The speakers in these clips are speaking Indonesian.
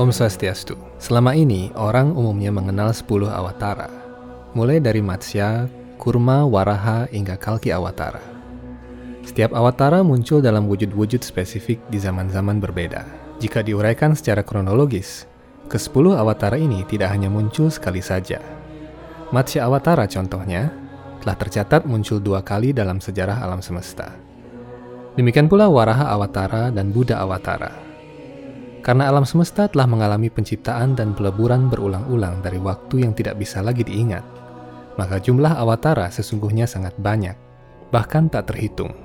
Om Swastiastu. Selama ini, orang umumnya mengenal 10 awatara. Mulai dari Matsya, Kurma, Waraha, hingga Kalki Awatara. Setiap awatara muncul dalam wujud-wujud spesifik di zaman-zaman berbeda. Jika diuraikan secara kronologis, ke-10 awatara ini tidak hanya muncul sekali saja. Matsya Awatara contohnya, telah tercatat muncul dua kali dalam sejarah alam semesta. Demikian pula Waraha Awatara dan Buddha Awatara. Karena alam semesta telah mengalami penciptaan dan peleburan berulang-ulang dari waktu yang tidak bisa lagi diingat, maka jumlah awatara sesungguhnya sangat banyak, bahkan tak terhitung.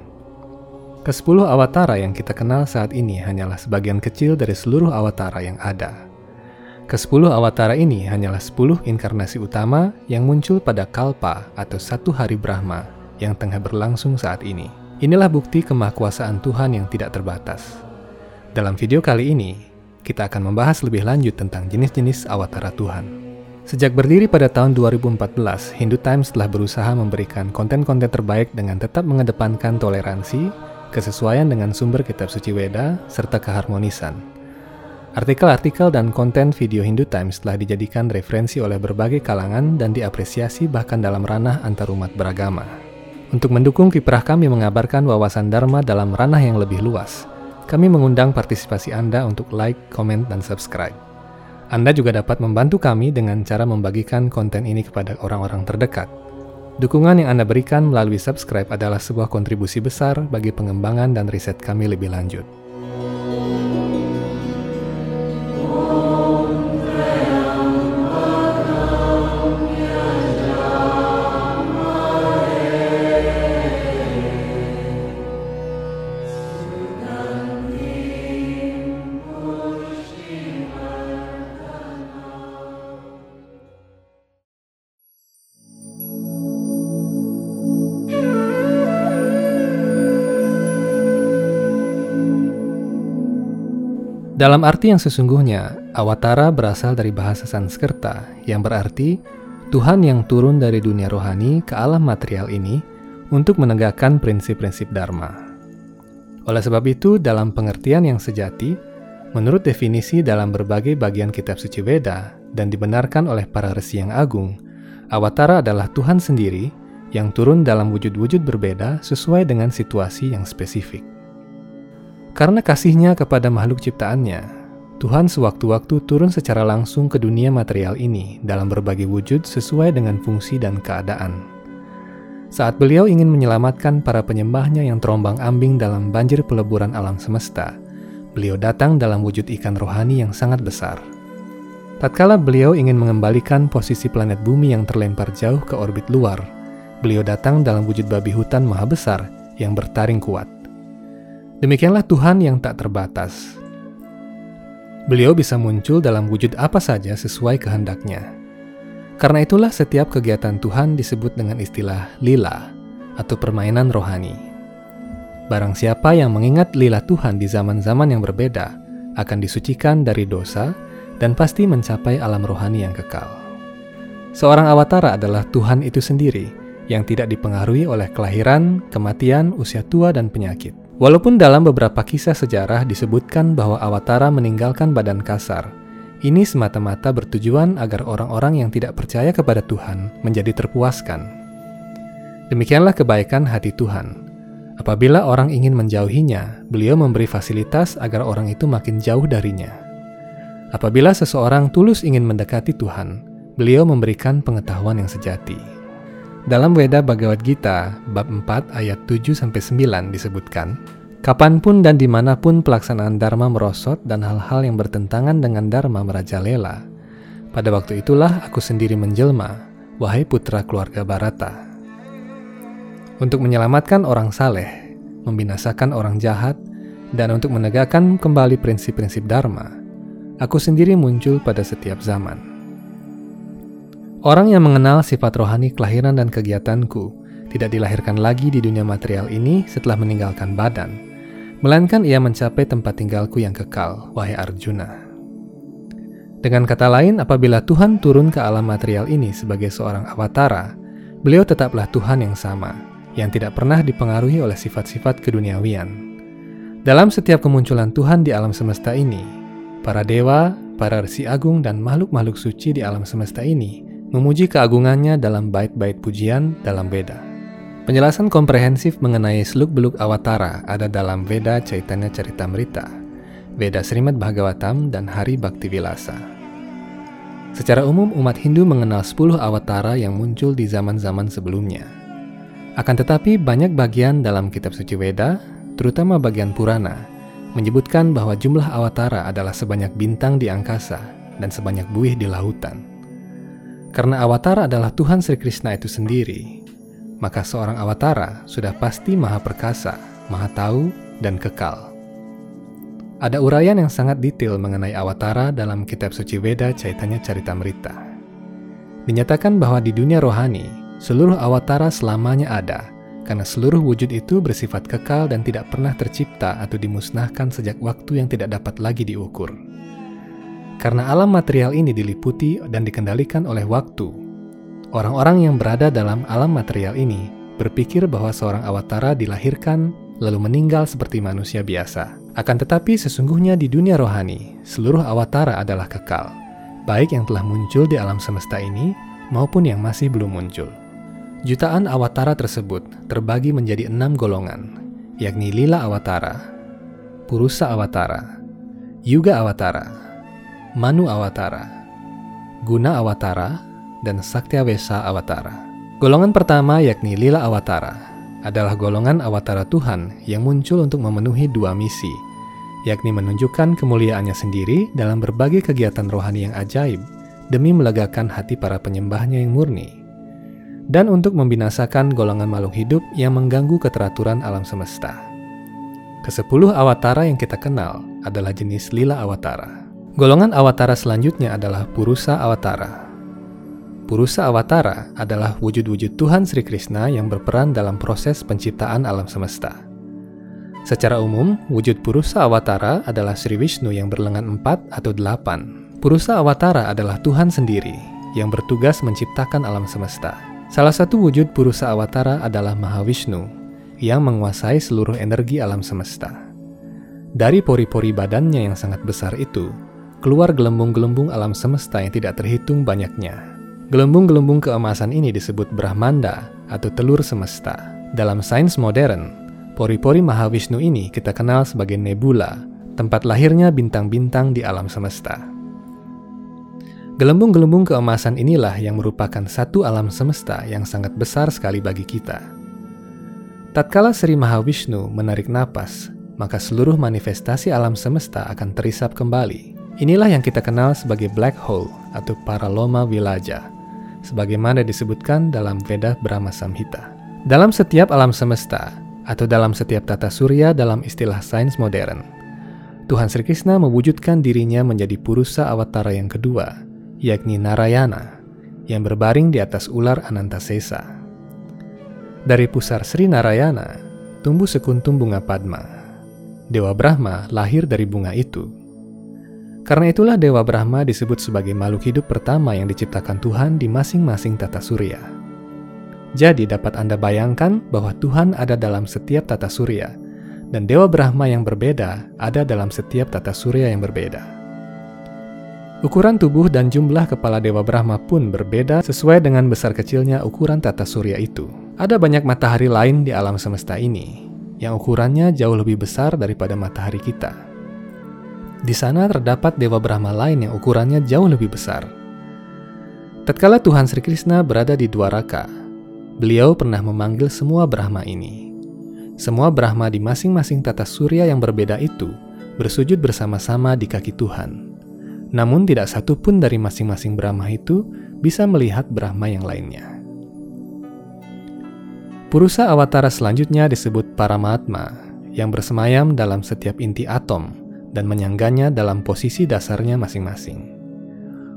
Kesepuluh awatara yang kita kenal saat ini hanyalah sebagian kecil dari seluruh awatara yang ada. Kesepuluh awatara ini hanyalah sepuluh inkarnasi utama yang muncul pada kalpa atau satu hari Brahma yang tengah berlangsung saat ini. Inilah bukti kemahkuasaan Tuhan yang tidak terbatas. Dalam video kali ini, kita akan membahas lebih lanjut tentang jenis-jenis awatara Tuhan. Sejak berdiri pada tahun 2014, Hindu Times telah berusaha memberikan konten-konten terbaik dengan tetap mengedepankan toleransi, kesesuaian dengan sumber kitab suci Weda, serta keharmonisan. Artikel-artikel dan konten video Hindu Times telah dijadikan referensi oleh berbagai kalangan dan diapresiasi bahkan dalam ranah antarumat beragama. Untuk mendukung kiprah kami mengabarkan wawasan Dharma dalam ranah yang lebih luas, kami mengundang partisipasi Anda untuk like, komen, dan subscribe. Anda juga dapat membantu kami dengan cara membagikan konten ini kepada orang-orang terdekat. Dukungan yang Anda berikan melalui subscribe adalah sebuah kontribusi besar bagi pengembangan dan riset kami lebih lanjut. Dalam arti yang sesungguhnya, Awatara berasal dari bahasa Sanskerta yang berarti Tuhan yang turun dari dunia rohani ke alam material ini untuk menegakkan prinsip-prinsip Dharma. Oleh sebab itu, dalam pengertian yang sejati, menurut definisi dalam berbagai bagian kitab suci Weda dan dibenarkan oleh para resi yang agung, Awatara adalah Tuhan sendiri yang turun dalam wujud-wujud berbeda sesuai dengan situasi yang spesifik. Karena kasihnya kepada makhluk ciptaannya, Tuhan sewaktu-waktu turun secara langsung ke dunia material ini dalam berbagai wujud sesuai dengan fungsi dan keadaan. Saat beliau ingin menyelamatkan para penyembahnya yang terombang ambing dalam banjir peleburan alam semesta, beliau datang dalam wujud ikan rohani yang sangat besar. Tatkala beliau ingin mengembalikan posisi planet bumi yang terlempar jauh ke orbit luar, beliau datang dalam wujud babi hutan maha besar yang bertaring kuat. Demikianlah Tuhan yang tak terbatas. Beliau bisa muncul dalam wujud apa saja sesuai kehendaknya. Karena itulah setiap kegiatan Tuhan disebut dengan istilah lila atau permainan rohani. Barang siapa yang mengingat lila Tuhan di zaman-zaman yang berbeda akan disucikan dari dosa dan pasti mencapai alam rohani yang kekal. Seorang awatara adalah Tuhan itu sendiri yang tidak dipengaruhi oleh kelahiran, kematian, usia tua, dan penyakit. Walaupun dalam beberapa kisah sejarah disebutkan bahwa Awatara meninggalkan badan kasar, ini semata-mata bertujuan agar orang-orang yang tidak percaya kepada Tuhan menjadi terpuaskan. Demikianlah kebaikan hati Tuhan. Apabila orang ingin menjauhinya, beliau memberi fasilitas agar orang itu makin jauh darinya. Apabila seseorang tulus ingin mendekati Tuhan, beliau memberikan pengetahuan yang sejati. Dalam Weda Bhagavad Gita, bab 4 ayat 7-9 disebutkan, Kapan pun dan di mana pun pelaksanaan Dharma merosot dan hal-hal yang bertentangan dengan Dharma merajalela, pada waktu itulah aku sendiri menjelma, wahai putra keluarga Barata. Untuk menyelamatkan orang saleh, membinasakan orang jahat, dan untuk menegakkan kembali prinsip-prinsip Dharma, aku sendiri muncul pada setiap zaman. Orang yang mengenal sifat rohani kelahiran dan kegiatanku tidak dilahirkan lagi di dunia material ini setelah meninggalkan badan, melainkan ia mencapai tempat tinggalku yang kekal, wahai Arjuna. Dengan kata lain, apabila Tuhan turun ke alam material ini sebagai seorang awatara, beliau tetaplah Tuhan yang sama, yang tidak pernah dipengaruhi oleh sifat-sifat keduniawian. Dalam setiap kemunculan Tuhan di alam semesta ini, para dewa, para resi agung dan makhluk-makhluk suci di alam semesta ini memuji keagungannya dalam bait-bait pujian dalam Veda. Penjelasan komprehensif mengenai seluk-beluk Awatara ada dalam Veda Caitanya Caritamrita, Veda Srimad Bhagavatam, dan Hari Bhakti Vilasa. Secara umum, umat Hindu mengenal 10 Awatara yang muncul di zaman-zaman sebelumnya. Akan tetapi, banyak bagian dalam kitab suci Veda, terutama bagian Purana, menyebutkan bahwa jumlah Awatara adalah sebanyak bintang di angkasa dan sebanyak buih di lautan. Karena Awatara adalah Tuhan Sri Krishna itu sendiri, maka seorang Awatara sudah pasti maha perkasa, maha tahu, dan kekal. Ada uraian yang sangat detail mengenai Awatara dalam kitab suci Veda Caitanya Caritamrita. Dinyatakan bahwa di dunia rohani, seluruh Awatara selamanya ada, karena seluruh wujud itu bersifat kekal dan tidak pernah tercipta atau dimusnahkan sejak waktu yang tidak dapat lagi diukur. Karena alam material ini diliputi dan dikendalikan oleh waktu, orang-orang yang berada dalam alam material ini berpikir bahwa seorang awatara dilahirkan lalu meninggal seperti manusia biasa. Akan tetapi sesungguhnya di dunia rohani, seluruh awatara adalah kekal, baik yang telah muncul di alam semesta ini maupun yang masih belum muncul. Jutaan awatara tersebut terbagi menjadi enam golongan, yakni Lila Awatara, Purusa Awatara, Yuga Awatara, Manu Awatara, Guna Awatara, dan Saktiawesa Awatara. Golongan pertama yakni Lila Awatara adalah golongan Awatara Tuhan yang muncul untuk memenuhi dua misi, yakni menunjukkan kemuliaannya sendiri dalam berbagai kegiatan rohani yang ajaib demi melegakan hati para penyembahnya yang murni, dan untuk membinasakan golongan makhluk hidup yang mengganggu keteraturan alam semesta. Kesepuluh awatara yang kita kenal adalah jenis lila awatara. Golongan awatara selanjutnya adalah Purusa Awatara. Purusa Awatara adalah wujud-wujud Tuhan Sri Krishna yang berperan dalam proses penciptaan alam semesta. Secara umum, wujud Purusa Awatara adalah Sri Vishnu yang berlengan empat atau delapan. Purusa Awatara adalah Tuhan sendiri yang bertugas menciptakan alam semesta. Salah satu wujud Purusa Awatara adalah Mahavishnu yang menguasai seluruh energi alam semesta. Dari pori-pori badannya yang sangat besar itu, keluar gelembung-gelembung alam semesta yang tidak terhitung banyaknya. Gelembung-gelembung keemasan ini disebut Brahmanda atau telur semesta. Dalam sains modern, pori-pori Mahavishnu ini kita kenal sebagai nebula, tempat lahirnya bintang-bintang di alam semesta. Gelembung-gelembung keemasan inilah yang merupakan satu alam semesta yang sangat besar sekali bagi kita. Tatkala Sri Mahavishnu menarik napas, maka seluruh manifestasi alam semesta akan terisap kembali. Inilah yang kita kenal sebagai black hole atau paraloma vilaja, sebagaimana disebutkan dalam Veda Brahma Samhita. Dalam setiap alam semesta, atau dalam setiap tata surya dalam istilah sains modern, Tuhan Sri Krishna mewujudkan dirinya menjadi Purusa Awatara yang kedua, yakni Narayana, yang berbaring di atas ular Anantasesa. Dari pusar Sri Narayana, tumbuh sekuntum bunga Padma. Dewa Brahma lahir dari bunga itu karena itulah Dewa Brahma disebut sebagai makhluk hidup pertama yang diciptakan Tuhan di masing-masing tata surya. Jadi dapat Anda bayangkan bahwa Tuhan ada dalam setiap tata surya, dan Dewa Brahma yang berbeda ada dalam setiap tata surya yang berbeda. Ukuran tubuh dan jumlah kepala Dewa Brahma pun berbeda sesuai dengan besar kecilnya ukuran tata surya itu. Ada banyak matahari lain di alam semesta ini, yang ukurannya jauh lebih besar daripada matahari kita. Di sana terdapat dewa Brahma lain yang ukurannya jauh lebih besar. Tatkala Tuhan Sri Krishna berada di Dwaraka, beliau pernah memanggil semua Brahma ini. Semua Brahma di masing-masing tata surya yang berbeda itu bersujud bersama-sama di kaki Tuhan. Namun tidak satu pun dari masing-masing Brahma itu bisa melihat Brahma yang lainnya. Purusa Awatara selanjutnya disebut Paramatma yang bersemayam dalam setiap inti atom dan menyangganya dalam posisi dasarnya masing-masing.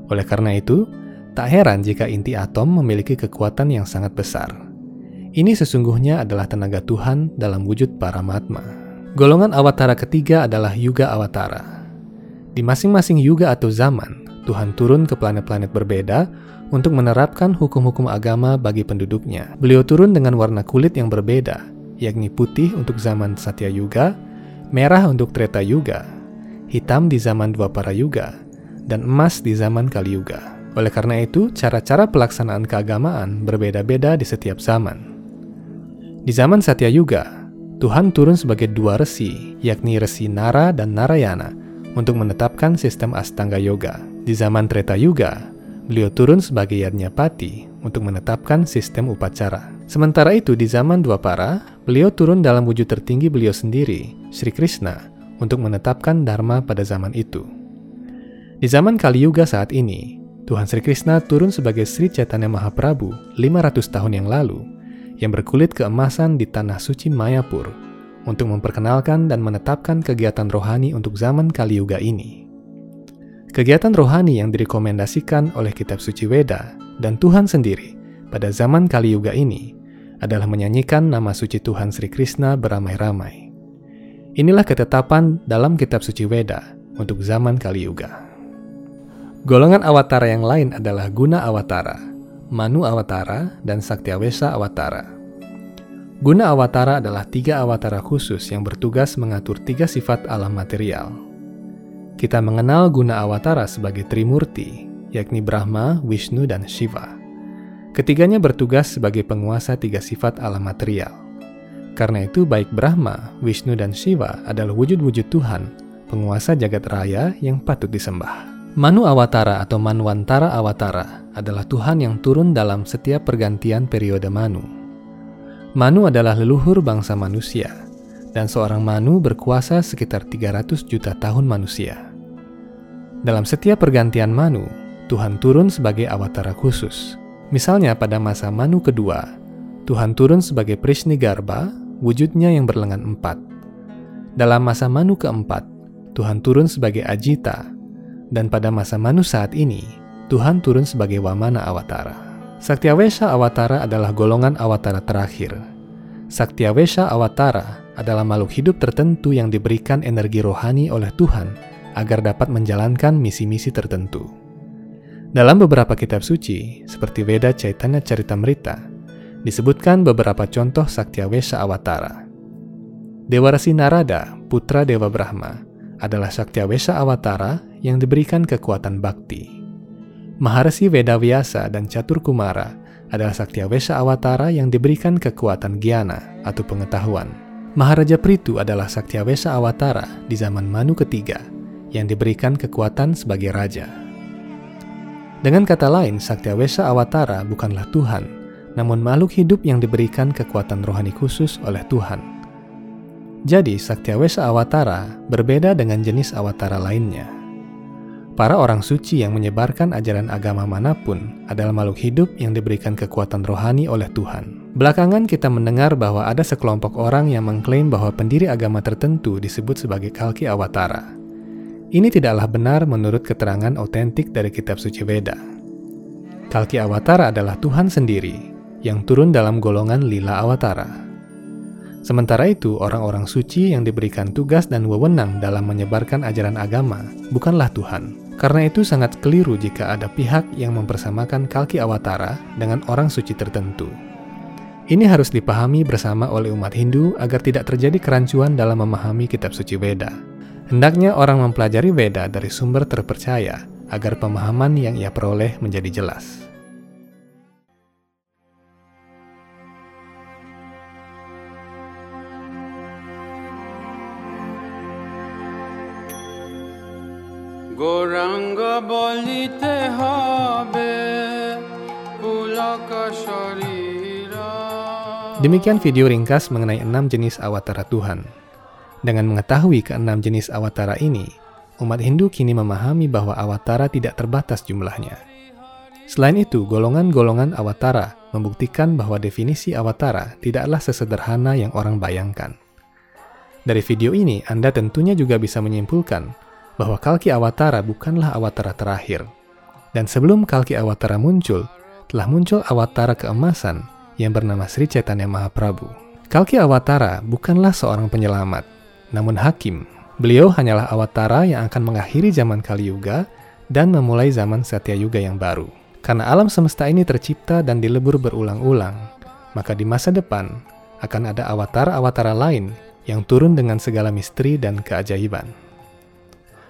Oleh karena itu, tak heran jika inti atom memiliki kekuatan yang sangat besar. Ini sesungguhnya adalah tenaga Tuhan dalam wujud Paramatma. Golongan awatara ketiga adalah Yuga Awatara. Di masing-masing yuga atau zaman, Tuhan turun ke planet-planet berbeda untuk menerapkan hukum-hukum agama bagi penduduknya. Beliau turun dengan warna kulit yang berbeda, yakni putih untuk zaman Satya Yuga, merah untuk Treta Yuga, hitam di zaman Dwapara Yuga, dan emas di zaman Kali Yuga. Oleh karena itu, cara-cara pelaksanaan keagamaan berbeda-beda di setiap zaman. Di zaman Satya Yuga, Tuhan turun sebagai dua resi, yakni resi Nara dan Narayana, untuk menetapkan sistem Astanga Yoga. Di zaman Treta Yuga, beliau turun sebagai Yajnapati untuk menetapkan sistem upacara. Sementara itu, di zaman Dua Para, beliau turun dalam wujud tertinggi beliau sendiri, Sri Krishna, untuk menetapkan Dharma pada zaman itu. Di zaman Kali Yuga saat ini, Tuhan Sri Krishna turun sebagai Sri Chaitanya Mahaprabhu 500 tahun yang lalu yang berkulit keemasan di tanah suci Mayapur untuk memperkenalkan dan menetapkan kegiatan rohani untuk zaman Kali Yuga ini. Kegiatan rohani yang direkomendasikan oleh kitab suci Weda dan Tuhan sendiri pada zaman Kali Yuga ini adalah menyanyikan nama suci Tuhan Sri Krishna beramai-ramai. Inilah ketetapan dalam kitab suci Weda untuk zaman Kali Yuga. Golongan awatara yang lain adalah guna awatara, Manu Awatara, dan Saktiawesa Awatara. Guna Awatara adalah tiga awatara khusus yang bertugas mengatur tiga sifat alam material. Kita mengenal guna Awatara sebagai Trimurti, yakni Brahma, Vishnu, dan Shiva. Ketiganya bertugas sebagai penguasa tiga sifat alam material. Karena itu baik Brahma, Vishnu, dan Shiva adalah wujud-wujud Tuhan, penguasa jagat raya yang patut disembah. Manu Awatara atau Manwantara Awatara adalah Tuhan yang turun dalam setiap pergantian periode Manu. Manu adalah leluhur bangsa manusia, dan seorang Manu berkuasa sekitar 300 juta tahun manusia. Dalam setiap pergantian Manu, Tuhan turun sebagai awatara khusus. Misalnya pada masa Manu kedua, Tuhan turun sebagai Garba, wujudnya yang berlengan empat. Dalam masa Manu keempat, Tuhan turun sebagai Ajita, dan pada masa Manu saat ini, Tuhan turun sebagai Wamana Awatara. Saktiawesha Awatara adalah golongan Awatara terakhir. Saktiawesha Awatara adalah makhluk hidup tertentu yang diberikan energi rohani oleh Tuhan agar dapat menjalankan misi-misi tertentu. Dalam beberapa kitab suci, seperti Veda Chaitanya Charitamrita, disebutkan beberapa contoh Saktiawesha Awatara. Dewa Resi Narada, putra Dewa Brahma, adalah Saktiawesha Awatara yang diberikan kekuatan bakti. Maharsi Vedavyasa dan Catur Kumara adalah Saktiawesha Awatara yang diberikan kekuatan giana atau pengetahuan. Maharaja Pritu adalah Saktiawesha Awatara di zaman Manu ketiga yang diberikan kekuatan sebagai raja. Dengan kata lain, Saktiawesha Awatara bukanlah Tuhan, namun makhluk hidup yang diberikan kekuatan rohani khusus oleh Tuhan. Jadi, Saktiawesa Awatara berbeda dengan jenis awatara lainnya. Para orang suci yang menyebarkan ajaran agama mana pun adalah makhluk hidup yang diberikan kekuatan rohani oleh Tuhan. Belakangan kita mendengar bahwa ada sekelompok orang yang mengklaim bahwa pendiri agama tertentu disebut sebagai Kalki Awatara. Ini tidaklah benar menurut keterangan otentik dari kitab suci Veda. Kalki Awatara adalah Tuhan sendiri yang turun dalam golongan Lila Awatara. Sementara itu, orang-orang suci yang diberikan tugas dan wewenang dalam menyebarkan ajaran agama bukanlah Tuhan. Karena itu sangat keliru jika ada pihak yang mempersamakan Kalki Awatara dengan orang suci tertentu. Ini harus dipahami bersama oleh umat Hindu agar tidak terjadi kerancuan dalam memahami kitab suci Veda. Hendaknya orang mempelajari Veda dari sumber terpercaya agar pemahaman yang ia peroleh menjadi jelas. Gauranga বলিতে হবে Demikian video ringkas mengenai enam jenis awatara Tuhan. Dengan mengetahui keenam jenis awatara ini, umat Hindu kini memahami bahwa awatara tidak terbatas jumlahnya. Selain itu, golongan-golongan awatara membuktikan bahwa definisi awatara tidaklah sesederhana yang orang bayangkan. Dari video ini, Anda tentunya juga bisa menyimpulkan bahwa Kalki Awatara bukanlah Awatara terakhir. Dan sebelum Kalki Awatara muncul, telah muncul Awatara keemasan yang bernama Sri Chaitanya Mahaprabhu. Kalki Awatara bukanlah seorang penyelamat, namun hakim. Beliau hanyalah Awatara yang akan mengakhiri zaman Kali Yuga dan memulai zaman Satya Yuga yang baru. Karena alam semesta ini tercipta dan dilebur berulang-ulang, maka di masa depan akan ada awatara-awatara lain yang turun dengan segala misteri dan keajaiban.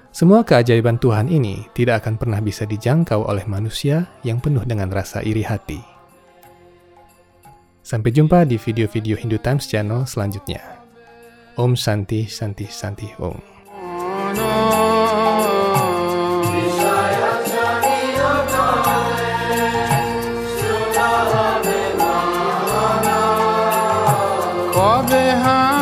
Semua keajaiban Tuhan ini tidak akan pernah bisa dijangkau oleh manusia yang penuh dengan rasa iri hati. Sampai jumpa di video-video Hindu Times Channel selanjutnya. Om Santi Santi Santi Om. Oh behind.